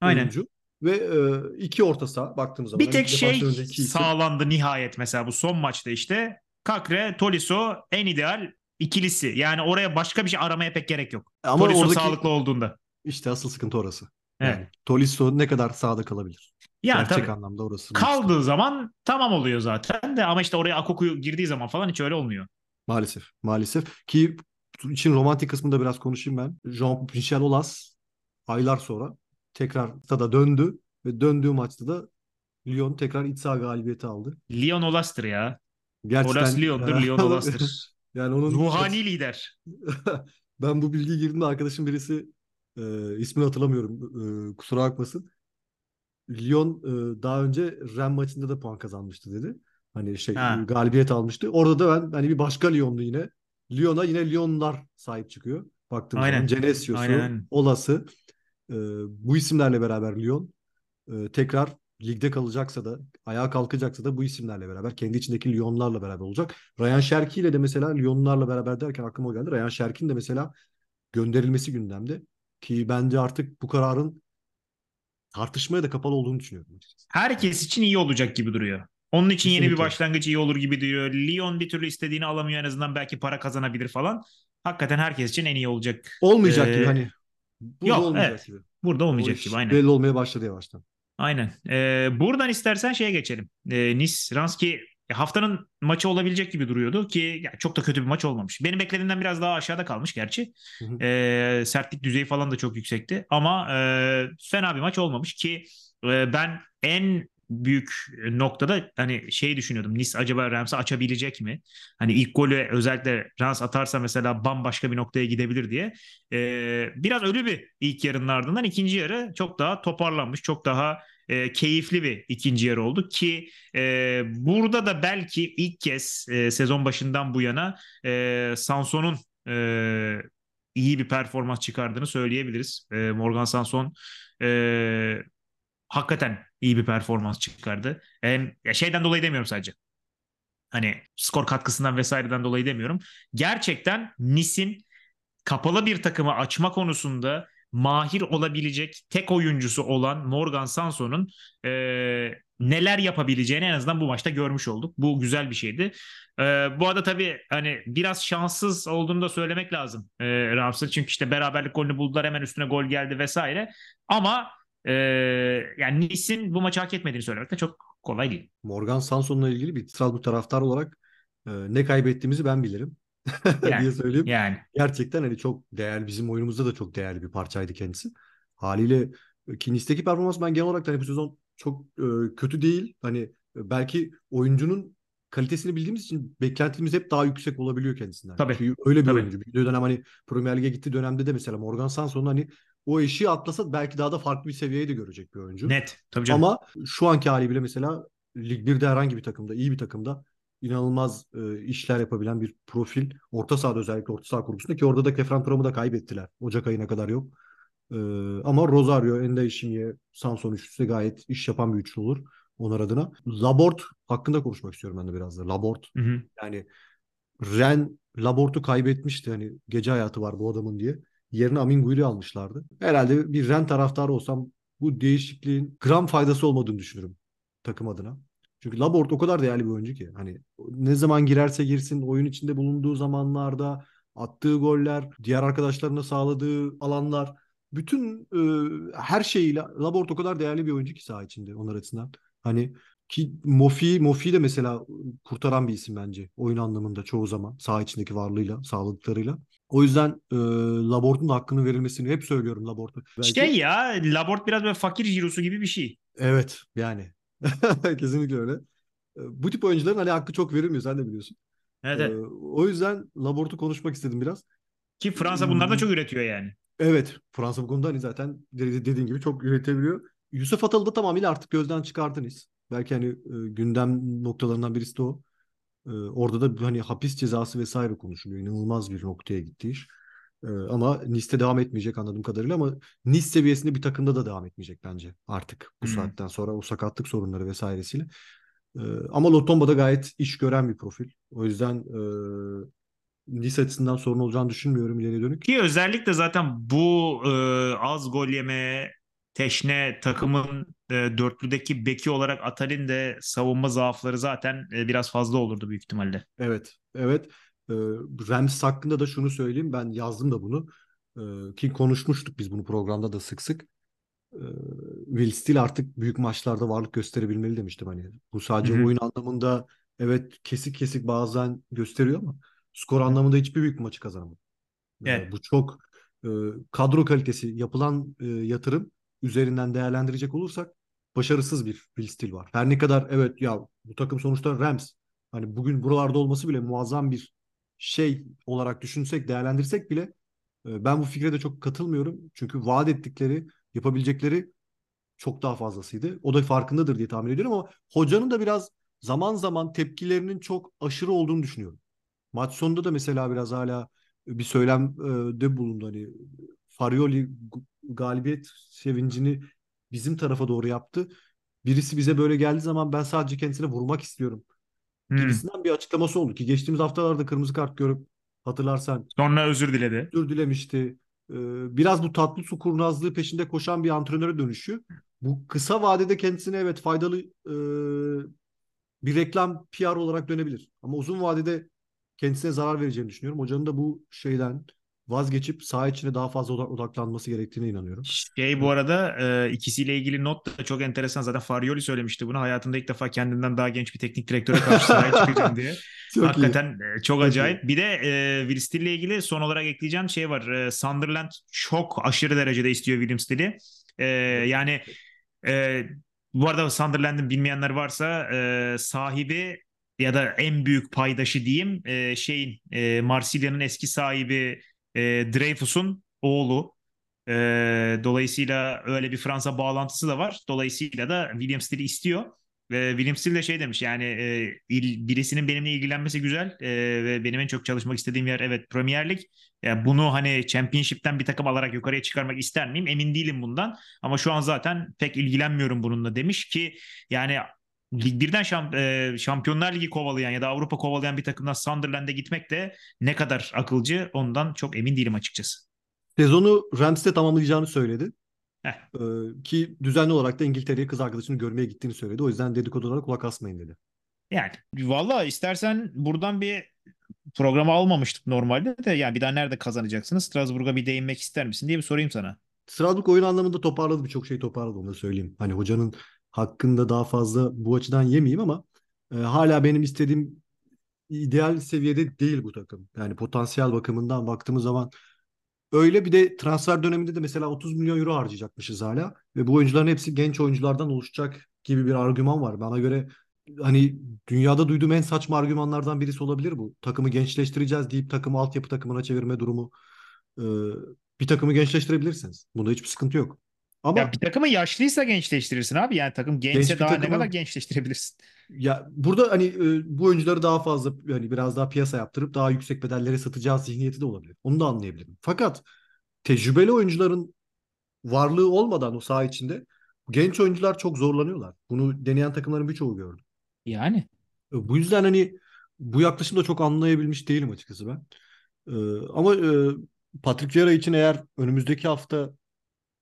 Aynen. oyuncu ve e, iki orta saha baktığımız zaman. Bir tek Hani şey iki isim. sağlandı nihayet mesela bu son maçta işte. Kakre, Tolisso en ideal ikilisi. Yani oraya başka bir şey aramaya pek gerek yok. Ama Tolisso oradaki sağlıklı olduğunda. işte asıl sıkıntı orası. Evet. Yani Tolisso ne kadar sahada kalabilir? Yani Gerçek tabii. anlamda orası. Kaldığı zaman tamam oluyor zaten de ama işte oraya Akoku girdiği zaman falan hiç öyle olmuyor. Maalesef. Maalesef. Ki için romantik kısmında biraz konuşayım ben. Jean-Michel Aulas aylar sonra tekrar da döndü ve döndüğü maçta da Lyon tekrar iç saha galibiyeti aldı. Lyon Olas'tır ya. Gerçekten Olas Lyon'dur, <laughs> Lyon Olas'tır. yani onun Ruhani lider. <laughs> ben bu bilgiyi girdiğimde arkadaşım birisi e, ismini hatırlamıyorum e, kusura bakmasın. Lyon e, daha önce Rennes maçında da puan kazanmıştı dedi. Hani şey Ha. galibiyet almıştı. Orada da ben hani bir başka Lyon'du yine. Lyon'a yine Lyonlar sahip çıkıyor. Baktığım Aynen. Genesio'su, Aynen. Olası e, bu isimlerle beraber Lyon e, tekrar ligde kalacaksa da ayağa kalkacaksa da bu isimlerle beraber kendi içindeki Lyonlarla beraber olacak. Ryan Şerki ile de mesela Lyonlarla beraber derken aklıma geldi. Ryan Şerkin de mesela gönderilmesi gündemde ki bence artık bu kararın tartışmaya da kapalı olduğunu düşünüyorum. Herkes için iyi olacak gibi duruyor. Onun için yeni bir Kesinlikle. başlangıç iyi olur gibi duruyor. Lyon bir türlü istediğini alamıyor en azından belki para kazanabilir falan. Hakikaten herkes için en iyi olacak. Olmayacak Ee, gibi hani. Burada yok, olmayacak evet. gibi. Burada olmayacak gibi aynen. belli olmaya başladı yavaştan. Aynen. Ee, buradan istersen şeye geçelim. Ee, Nice Ranski haftanın maçı olabilecek gibi duruyordu ki ya, çok da kötü bir maç olmamış. Benim beklediğimden biraz daha aşağıda kalmış gerçi. Hı hı. Ee, sertlik düzeyi falan da çok yüksekti ama e, fena bir maç olmamış ki e, ben en büyük noktada hani şey düşünüyordum. Nice acaba Rams'ı açabilecek mi? Hani ilk golü özellikle Rams atarsa mesela bambaşka bir noktaya gidebilir diye. Ee, biraz ölü bir ilk yarının ardından ikinci yarı çok daha toparlanmış, çok daha e, keyifli bir ikinci yarı oldu ki e, burada da belki ilk kez e, sezon başından bu yana e, Sanson'un e, iyi bir performans çıkardığını söyleyebiliriz. E, Morgan Sanson e, hakikaten iyi bir performans çıkardı. Hem ya şeyden dolayı demiyorum sadece. Hani skor katkısından vesaireden dolayı demiyorum. Gerçekten Nis'in kapalı bir takımı açma konusunda mahir olabilecek tek oyuncusu olan Morgan Sanson'un e, neler yapabileceğini en azından bu maçta görmüş olduk. Bu güzel bir şeydi. E, bu arada tabii hani biraz şanssız olduğunu da söylemek lazım e, Rams'ın. Çünkü işte beraberlik golünü buldular hemen üstüne gol geldi vesaire. Ama e, yani Nice'in bu maçı hak etmediğini söylemek de çok kolay değil. Morgan Sanson'la ilgili bir Strasbourg taraftar olarak e, ne kaybettiğimizi ben bilirim <laughs> Yani, diye söyleyeyim. yani Gerçekten hani çok değerli bizim oyunumuzda da çok değerli bir parçaydı kendisi. Haliyle e, Kinis'teki performans ben genel olarak hani bu sezon çok e, kötü değil. Hani e, belki oyuncunun kalitesini bildiğimiz için beklentimiz hep daha yüksek olabiliyor kendisinden. Tabii, Çünkü öyle bir tabii. oyuncu. Bir dönem hani Premier Lig'e gittiği dönemde de mesela Morgan Sanson hani o eşiği atlasa belki daha da farklı bir seviyeye de görecek bir oyuncu. net. Tabii canım. Ama şu anki hali bile mesela Lig 1'de herhangi bir takımda, iyi bir takımda inanılmaz e, işler yapabilen bir profil. Orta sahada özellikle orta saha kurgusunda ki orada da Kefren Turam'ı da kaybettiler. Ocak ayına kadar yok. E, ama Rosario, Enda Işimye, Sanson üçlüsü gayet iş yapan bir üçlü olur. onlar adına. Labort hakkında konuşmak istiyorum ben de biraz da. Labort. Hı hı. Yani Ren Labort'u kaybetmişti. Hani gece hayatı var bu adamın diye. Yerine Amin Guyri almışlardı. Herhalde bir Ren taraftarı olsam bu değişikliğin gram faydası olmadığını düşünürüm takım adına. Çünkü Labort o kadar değerli bir oyuncu ki. Hani ne zaman girerse girsin oyun içinde bulunduğu zamanlarda attığı goller, diğer arkadaşlarına sağladığı alanlar bütün e, her şeyiyle Labort o kadar değerli bir oyuncu ki saha içinde onlar açısından. Hani ki Mofi, Mofi de mesela kurtaran bir isim bence oyun anlamında çoğu zaman saha içindeki varlığıyla, sağlıklarıyla. O yüzden e, Labort'un da hakkını verilmesini hep söylüyorum Labort'u. Belki... Şey ya Labort biraz böyle fakir jirosu gibi bir şey. Evet yani. <laughs> Kesinlikle öyle. Bu tip oyuncuların hani hakkı çok verilmiyor sen de biliyorsun. Evet, evet. o yüzden Labort'u konuşmak istedim biraz. Ki Fransa bunlardan çok üretiyor yani. Evet. Fransa bu konuda hani zaten dediğin gibi çok üretebiliyor. Yusuf Atal'ı da tamamıyla artık gözden çıkardınız. Belki hani e, gündem noktalarından birisi de o. E, orada da hani hapis cezası vesaire konuşuluyor. İnanılmaz bir noktaya gitti iş. E, ama Nice'te devam etmeyecek anladığım kadarıyla ama Nice seviyesinde bir takımda da devam etmeyecek bence artık bu hmm. saatten sonra o sakatlık sorunları vesairesiyle. E, ama Lotomba da gayet iş gören bir profil. O yüzden e, Nice açısından sorun olacağını düşünmüyorum ileri dönük. Ki özellikle zaten bu e, az gol yemeye teşne takımın e, dörtlüdeki beki olarak Atal'in de savunma zaafları zaten e, biraz fazla olurdu büyük ihtimalle. Evet, evet. E, Rams hakkında da şunu söyleyeyim. Ben yazdım da bunu. E, ki konuşmuştuk biz bunu programda da sık sık. E, Will Steele artık büyük maçlarda varlık gösterebilmeli demiştim. Hani bu sadece Hı-hı. oyun anlamında evet kesik kesik bazen gösteriyor ama skor anlamında hiçbir büyük maçı kazanamadı. Evet. E, bu çok e, kadro kalitesi, yapılan e, yatırım üzerinden değerlendirecek olursak başarısız bir Will Steele var. Her ne kadar evet ya bu takım sonuçta Rams. Hani bugün buralarda olması bile muazzam bir şey olarak düşünsek, değerlendirsek bile e, ben bu fikre de çok katılmıyorum. Çünkü vaat ettikleri, yapabilecekleri çok daha fazlasıydı. O da farkındadır diye tahmin ediyorum ama hocanın da biraz zaman zaman tepkilerinin çok aşırı olduğunu düşünüyorum. Maç sonunda da mesela biraz hala bir söylemde bulundu. Hani Farioli galibiyet sevincini bizim tarafa doğru yaptı. Birisi bize böyle geldiği zaman ben sadece kendisine vurmak istiyorum. Gibisinden bir açıklaması oldu ki geçtiğimiz haftalarda kırmızı kart görüp hatırlarsan. Sonra özür diledi. Özür dilemişti. Ee, biraz bu tatlı su kurnazlığı peşinde koşan bir antrenöre dönüşüyor. Bu kısa vadede kendisine evet faydalı e, bir reklam PR olarak dönebilir. Ama uzun vadede kendisine zarar vereceğini düşünüyorum. Hocanın da bu şeyden vazgeçip saha içine daha fazla odaklanması gerektiğine inanıyorum. Şey bu arada e, ikisiyle ilgili not da çok enteresan. Zaten Farioli söylemişti bunu. Hayatında ilk defa kendinden daha genç bir teknik direktöre karşı sahaya çıkacağım diye. <laughs> çok Hakikaten iyi. çok acayip. Çok bir de e, Will Steele ile ilgili son olarak ekleyeceğim şey var. E, Sunderland çok aşırı derecede istiyor William Steele'i. E, yani e, bu arada Sunderland'ın bilmeyenler varsa e, sahibi ya da en büyük paydaşı diyeyim e, şeyin e, Marsilya'nın eski sahibi e, Dreyfus'un oğlu. E, dolayısıyla öyle bir Fransa bağlantısı da var. Dolayısıyla da William Steele istiyor. Ve William Steele de şey demiş yani e, birisinin benimle ilgilenmesi güzel e, ve benim en çok çalışmak istediğim yer evet Premier Lig. Yani bunu hani Championship'ten bir takım alarak yukarıya çıkarmak ister miyim? Emin değilim bundan. Ama şu an zaten pek ilgilenmiyorum bununla demiş ki yani Lig birden şamp e, Şampiyonlar Ligi kovalayan ya da Avrupa kovalayan bir takımdan Sunderland'e gitmek de ne kadar akılcı ondan çok emin değilim açıkçası. Sezonu Rams'te tamamlayacağını söyledi. Ee, ki düzenli olarak da İngiltere'ye kız arkadaşını görmeye gittiğini söyledi. O yüzden dedikodulara kulak asmayın dedi. Yani valla istersen buradan bir programı almamıştık normalde de yani bir daha nerede kazanacaksınız? Strasbourg'a bir değinmek ister misin diye bir sorayım sana. Strasbourg oyun anlamında toparladı birçok şey toparladı onu söyleyeyim. Hani hocanın hakkında daha fazla bu açıdan yemeyeyim ama e, hala benim istediğim ideal seviyede değil bu takım. Yani potansiyel bakımından baktığımız zaman öyle bir de transfer döneminde de mesela 30 milyon euro harcayacakmışız hala ve bu oyuncuların hepsi genç oyunculardan oluşacak gibi bir argüman var. Bana göre hani dünyada duyduğum en saçma argümanlardan birisi olabilir bu. Takımı gençleştireceğiz deyip takımı altyapı takımına çevirme durumu. Ee, bir takımı gençleştirebilirsiniz. Bunda hiçbir sıkıntı yok. Ama ya bir takımı yaşlıysa gençleştirirsin abi. Yani takım gençse genç daha takımı, ne kadar gençleştirebilirsin? Ya burada hani e, bu oyuncuları daha fazla hani biraz daha piyasa yaptırıp daha yüksek bedellere satacağız zihniyeti de olabilir. Onu da anlayabilirim. Fakat tecrübeli oyuncuların varlığı olmadan o saha içinde genç oyuncular çok zorlanıyorlar. Bunu deneyen takımların birçoğu gördüm. Yani. E, Bu yüzden hani bu yaklaşımı da çok anlayabilmiş değilim açıkçası ben. Ee, ama e, Patrick Vieira için eğer önümüzdeki hafta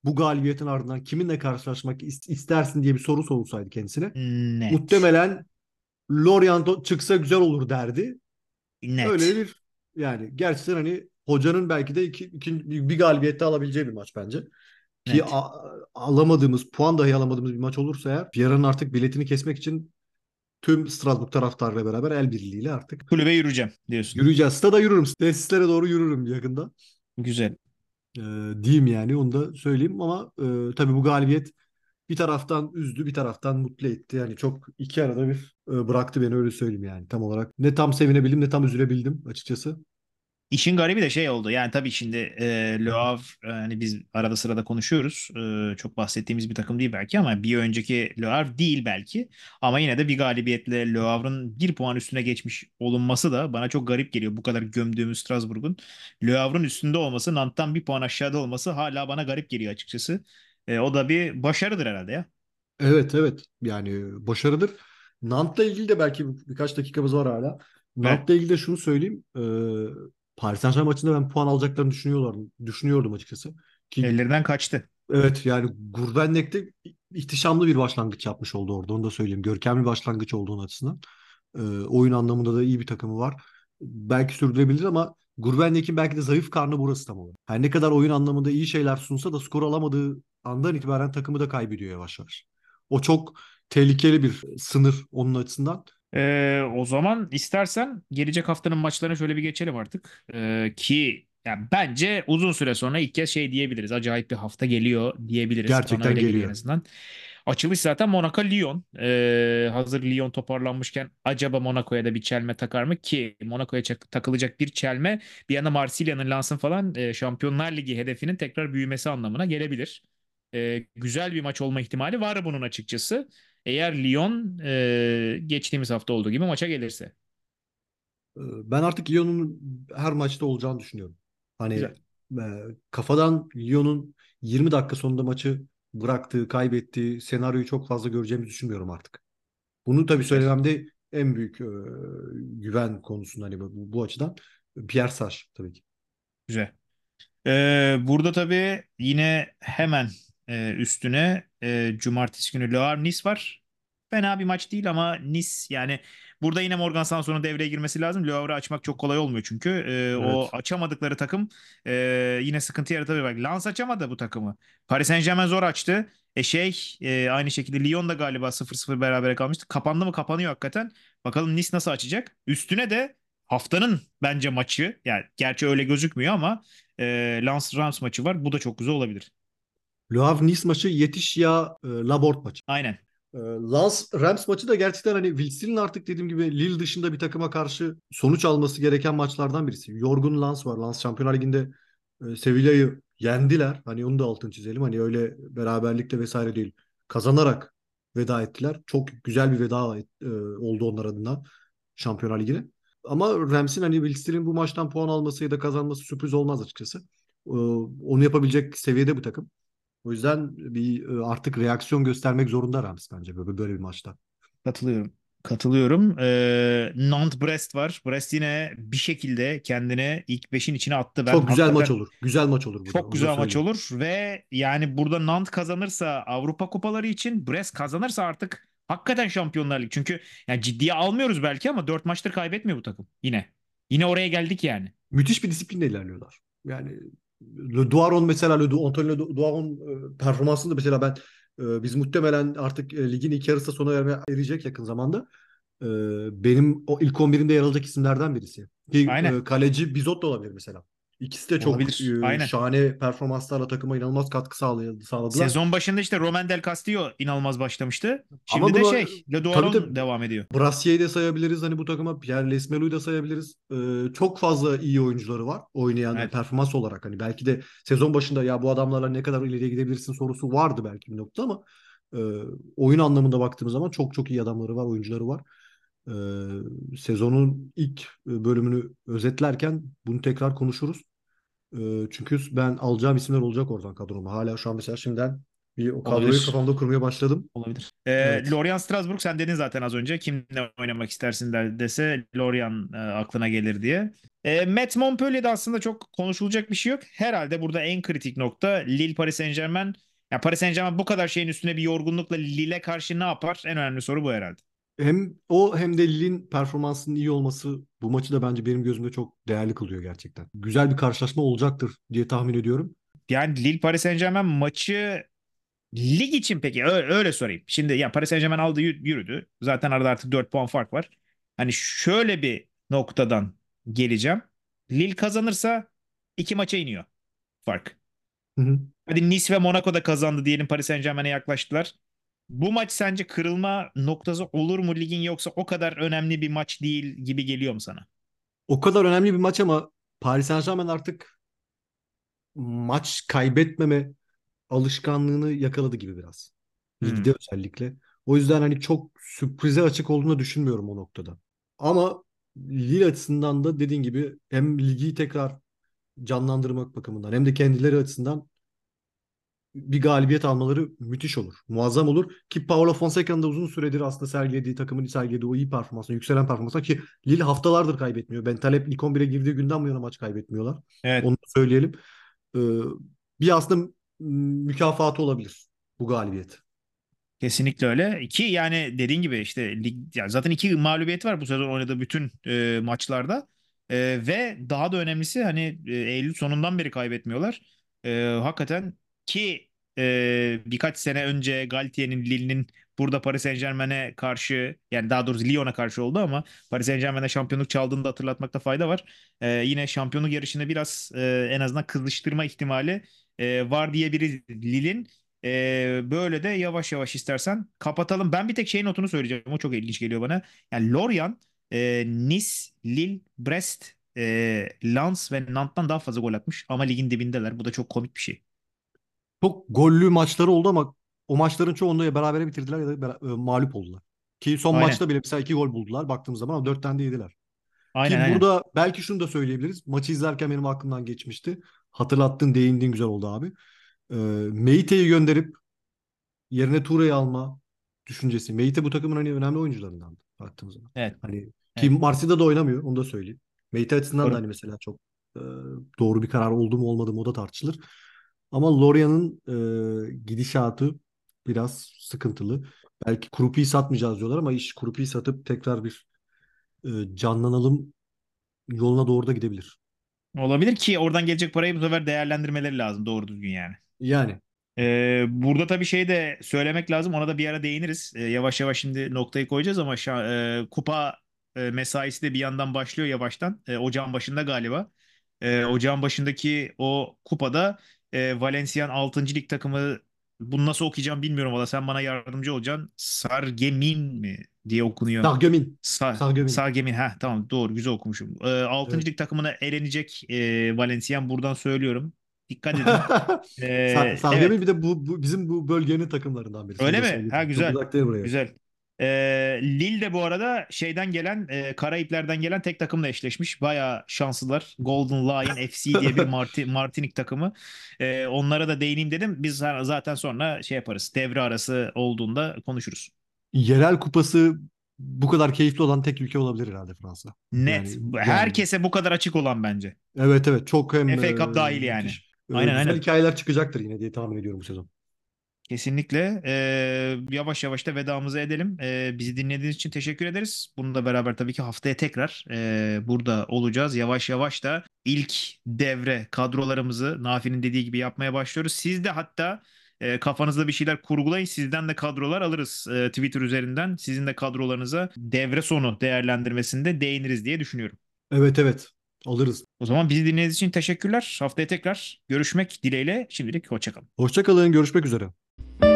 bu galibiyetin ardından kiminle karşılaşmak is- istersin diye bir soru sorulsaydı kendisine Net. muhtemelen Lorient çıksa güzel olur derdi. Net. Öyle bir yani gerçekten hani hocanın belki de iki, iki- bir galibiyette alabileceği bir maç bence. Ki a- alamadığımız, puan dahi alamadığımız bir maç olursa eğer Vieira'nın artık biletini kesmek için tüm Strasbourg taraftarıyla beraber el birliğiyle artık Kulübe yürüyeceğim diyorsun. yürüyeceğiz. Stada yürürüm. Tesislere doğru yürürüm yakında. Güzel. Ee, diyeyim yani onu da söyleyeyim ama e, tabii bu galibiyet bir taraftan üzdü bir taraftan mutlu etti. Yani çok iki arada bir e, bıraktı beni öyle söyleyeyim yani tam olarak. Ne tam sevinebildim ne tam üzülebildim açıkçası. İşin garibi de şey oldu. Yani tabii şimdi e, Le Havre hani biz arada sırada konuşuyoruz. E, çok bahsettiğimiz bir takım değil belki ama bir önceki Le Havre değil belki. Ama yine de bir galibiyetle Le Havre'ın bir puan üstüne geçmiş olunması da bana çok garip geliyor. Bu kadar gömdüğümüz Strasbourg'un Le Havre'ın üstünde olması, Nantes'tan bir puan aşağıda olması hala bana garip geliyor açıkçası. E, o da bir başarıdır herhalde ya. Evet evet yani başarıdır. Nant'la ilgili de belki bir- birkaç dakikamız var hala. Nant'la ilgili de şunu söyleyeyim. Ee, Paris Saint-Germain maçında ben puan alacaklarını düşünüyorlar, düşünüyordum açıkçası. Ki Ellerinden kaçtı. Evet yani Gurbenlik'te ihtişamlı bir başlangıç yapmış oldu orada onu da söyleyeyim. Görkemli bir başlangıç olduğunu açısından. Ee, oyun anlamında da iyi bir takımı var. Belki sürdürebilir ama Gurbenlik'in belki de zayıf karnı burası tam olarak. Her ne kadar oyun anlamında iyi şeyler sunsa da skor alamadığı andan itibaren takımı da kaybediyor yavaş yavaş. O çok tehlikeli bir sınır onun açısından. Ee, o zaman istersen gelecek haftanın maçlarına şöyle bir geçelim artık. Ee, ki yani bence uzun süre sonra ilk kez şey diyebiliriz. Acayip bir hafta geliyor diyebiliriz. Bana Gerçekten öyle geliyor geliyor. en azından. Açılış zaten Monaco-Lyon. Ee, hazır Lyon toparlanmışken acaba Monaco'ya da bir çelme takar mı? Ki Monaco'ya çak- takılacak bir çelme bir yana Marsilya'nın lansın falan e, Şampiyonlar Ligi hedefinin tekrar büyümesi anlamına gelebilir. Ee, güzel bir maç olma ihtimali var bunun açıkçası. Eğer Lyon e, geçtiğimiz hafta olduğu gibi maça gelirse. Ee, Ben artık Lyon'un her maçta olacağını düşünüyorum. Hani Güzel. e, kafadan Lyon'un 20 dakika sonunda maçı bıraktığı, kaybettiği senaryoyu çok fazla göreceğimizi düşünmüyorum artık. Bunu tabii söylememde en büyük e, güven konusunda hani bu, bu açıdan Pierre Sage tabii ki. Güzel. Ee, burada tabii yine hemen e, üstüne e, cumartesi günü Le Havre Nice var. Fena bir maç değil ama Nice yani burada yine Morgan Sanson'un devreye girmesi lazım. Le Havre'ı açmak çok kolay olmuyor çünkü. O Evet. açamadıkları takım e, yine sıkıntı yaratabilir. Bak Lens açamadı bu takımı. Paris Saint-Germain zor açtı. E şey e, aynı şekilde Lyon da galiba 0-0 berabere kalmıştı. Kapandı mı kapanıyor hakikaten. Bakalım Nice nasıl açacak. Üstüne de haftanın bence maçı yani gerçi öyle gözükmüyor ama e, Lens Rams maçı var. Bu da çok güzel olabilir. Le Havre Nice maçı yetiş ya e, Laborde maçı. Aynen. E, Lens Rams maçı da gerçekten hani Wilson'ın artık dediğim gibi Lille dışında bir takıma karşı sonuç alması gereken maçlardan birisi. Yorgun Lens var. Lens Şampiyonlar Ligi'nde e, Sevilla'yı yendiler. Hani onu da altını çizelim. Hani öyle beraberlikle vesaire değil. Kazanarak veda ettiler. Çok güzel bir veda et- e, oldu onlar adına Şampiyonlar Ligi'ne. Ama Rams'in hani Wilson'ın bu maçtan puan alması ya da kazanması sürpriz olmaz açıkçası. E, onu yapabilecek seviyede bu takım. O yüzden bir e, artık reaksiyon göstermek zorunda Rams bence böyle, böyle bir maçta. Katılıyorum. Katılıyorum. Ee, Nantes-Brest var. Brest yine bir şekilde kendini ilk 5'in içine attı. Ben Çok güzel maç olur. Güzel maç olur bu da, Çok güzel maç olur ve yani burada Nantes kazanırsa Avrupa kupaları için Brest kazanırsa artık hakikaten Şampiyonlar Ligi. Çünkü yani ciddiye almıyoruz belki ama 4 maçtır kaybetmiyor bu takım yine. Yine oraya geldik yani. Müthiş bir disiplinle ilerliyorlar. Yani Duaron mesela Antonio Duaron e, performansını da mesela ben e, biz muhtemelen artık e, ligin ilk yarısı sona erecek yakın zamanda. Benim o ilk 11'imde yer alacak isimlerden birisi. Ki Aynen. kaleci Bizot da olabilir mesela. İkisi de çok Olabilir. e, Aynen. şahane performanslarla takıma inanılmaz katkı sağlay- sağladılar. Sezon başında işte Roman Del Castillo inanılmaz başlamıştı. Şimdi Ama de şey Le Duaron tabii. devam ediyor. Brassia'yı da sayabiliriz hani bu takıma. Pierre Lesmelou'yu da sayabiliriz. Ee, çok fazla iyi oyuncuları var oynayan Evet. performans olarak. Hani belki de sezon başında ya bu adamlarla ne kadar ileriye gidebilirsin sorusu vardı belki bir nokta ama e, oyun anlamında baktığımız zaman çok çok iyi adamları var, oyuncuları var. Ee, sezonun ilk bölümünü özetlerken bunu tekrar konuşuruz. Çünkü ben alacağım isimler olacak oradan kadroma. Hala şu an mesela şimdiden Bir o kadroyu Olabilir. kafamda kurmaya başladım. Olabilir. Ee, Evet. Lorient Strasbourg sen dedin zaten az önce. Kimle oynamak istersin de, dese Lorient e, aklına gelir diye. E, Metz Montpellier'de aslında çok konuşulacak bir şey yok. Herhalde burada en kritik nokta Lille Paris Saint-Germain. Ya Paris Saint-Germain bu kadar şeyin üstüne bir yorgunlukla Lille'e karşı ne yapar? En önemli soru bu herhalde. Hem o hem de Lille'in performansının iyi olması bu maçı da bence benim gözümde çok değerli kılıyor gerçekten. Güzel bir karşılaşma olacaktır diye tahmin ediyorum. Yani Lille Paris Saint-Germain maçı lig için peki öyle, öyle sorayım. Şimdi ya Paris Saint-Germain aldı yü- yürüdü. Zaten arada artık 4 puan fark var. Hani şöyle bir noktadan geleceğim. Lille kazanırsa iki maça iniyor fark. Hı hı. Hadi Nice ve Monaco da kazandı diyelim Paris Saint-Germain'e yaklaştılar. Bu maç sence kırılma noktası olur mu ligin yoksa o kadar önemli bir maç değil gibi geliyor mu sana? O kadar önemli bir maç ama Paris Saint-Germain artık maç kaybetmeme alışkanlığını yakaladı gibi biraz. Ligde özellikle. O yüzden hani çok sürprize açık olduğunu düşünmüyorum o noktada. Ama Lille açısından da dediğin gibi hem ligi tekrar canlandırmak bakımından hem de kendileri açısından bir galibiyet almaları müthiş olur. Muazzam olur. Ki Paulo Fonseca'nın da uzun süredir aslında sergilediği takımın sergilediği o iyi performansına, yükselen performansına ki Lille haftalardır kaybetmiyor. Ben Talep ilk 11'e girdiği günden bu yana maç kaybetmiyorlar. Evet. Onu söyleyelim. Ee, bir aslında mükafatı olabilir bu galibiyet. Kesinlikle öyle. Ki yani dediğin gibi işte lig, yani zaten iki mağlubiyeti var bu sezon oynadığı bütün e, maçlarda. E, ve daha da önemlisi hani e, Eylül sonundan beri kaybetmiyorlar. E, hakikaten ki e, birkaç sene önce Galtier'in Lille'nin burada Paris Saint-Germain'e karşı yani daha doğrusu Lyon'a karşı oldu ama Paris Saint-Germain'e şampiyonluk çaldığını da hatırlatmakta fayda var. E, yine şampiyonluk yarışını biraz e, en azından kızıştırma ihtimali e, var diyebiliriz Lille'in. Ee, böyle de yavaş yavaş istersen kapatalım. Ben bir tek şey notunu söyleyeceğim. O çok ilginç geliyor bana. Yani Lorient, e, Nice, Lille, Brest, e, Lens ve Nantes'tan daha fazla gol atmış. Ama ligin dibindeler. Bu da çok komik bir şey. Çok gollü maçları oldu ama o maçların çoğunda ya berabere bitirdiler ya da bera- e, mağlup oldular. Ki son Aynen. maçta bile mesela iki gol buldular baktığımız zaman ama dört tane de yediler. Aynen Ki aynen. burada belki şunu da söyleyebiliriz. Maçı izlerken benim aklımdan geçmişti. Hatırlattın, değindin güzel oldu abi. Ee, Meite'yi gönderip yerine Toure'yi alma düşüncesi. Meite bu takımın hani önemli oyuncularından baktığımız zaman. Evet. Hani ki Evet. Marsilya'da da oynamıyor onu da söyleyeyim. Meite açısından Doğru. da hani mesela çok e, doğru bir karar oldu mu olmadı mı o da tartışılır. Ama Lorient'ın e, gidişatı biraz sıkıntılı. Belki Krupi'yi satmayacağız diyorlar ama iş Krupi'yi satıp tekrar bir e, canlanalım yoluna doğru da gidebilir. Olabilir ki oradan gelecek parayı bu sefer değerlendirmeleri lazım doğru düzgün yani. Yani Ee, burada tabii şey de söylemek lazım. Ona da bir ara değiniriz. Ee, yavaş yavaş şimdi noktayı koyacağız ama şa- e, kupa e, mesaisi de bir yandan başlıyor yavaştan. E, ocağın başında galiba. E, ocağın başındaki o kupada e, Valencian 6. lig takımı bunu nasıl okuyacağım bilmiyorum valla. Sen bana yardımcı olacaksın. Sargemin mi diye okunuyor. Sargömin. Sa Sargemin. Sargemin. Ha tamam doğru güzel okumuşum. E, 6. Evet. lig takımına elenecek e, Valencian buradan söylüyorum. Dikkat edin. <laughs> Ee, Sar- Sargömin evet. bir de bu, bu bizim bu bölgenin takımlarından birisi. Öyle mi? Ha güzel. Güzel. Ee, Lille de bu arada şeyden gelen e, Karayipler'den gelen tek takımla eşleşmiş. Bayağı şanslılar. Golden Lion <laughs> FC diye bir Marti, Martinik takımı. Ee, onlara da değineyim dedim. Biz zaten sonra şey yaparız. Devre arası olduğunda konuşuruz. Yerel kupası bu kadar keyifli olan tek ülke olabilir herhalde Fransa. Net. Yani- yani- Herkese bu kadar açık olan bence. Evet evet çok hem FA Cup e, dahil yani. müthiş. E, Aynen, aynen. hikayeler çıkacaktır yine diye tahmin ediyorum bu sezon. Kesinlikle. Ee, yavaş yavaş da vedamızı edelim. Ee, bizi dinlediğiniz için teşekkür ederiz. Bununla beraber tabii ki haftaya tekrar e, burada olacağız. Yavaş yavaş da ilk devre kadrolarımızı Nafi'nin dediği gibi yapmaya başlıyoruz. Siz de hatta e, kafanızda bir şeyler kurgulayın. Sizden de kadrolar alırız e, Twitter üzerinden. Sizin de kadrolarınıza devre sonu değerlendirmesinde değiniriz diye düşünüyorum. Evet evet alırız. O zaman bizi dinlediğiniz için teşekkürler. Haftaya tekrar görüşmek dileğiyle. Şimdilik hoşçakalın. Hoşçakalın görüşmek üzere. Mm-hmm.